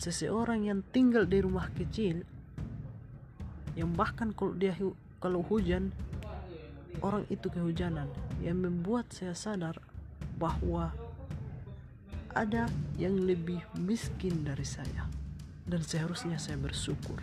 seseorang yang tinggal di rumah kecil yang bahkan kalau dia kalau hujan orang itu kehujanan. Yang membuat saya sadar bahwa ada yang lebih miskin dari saya. Dan seharusnya saya bersyukur.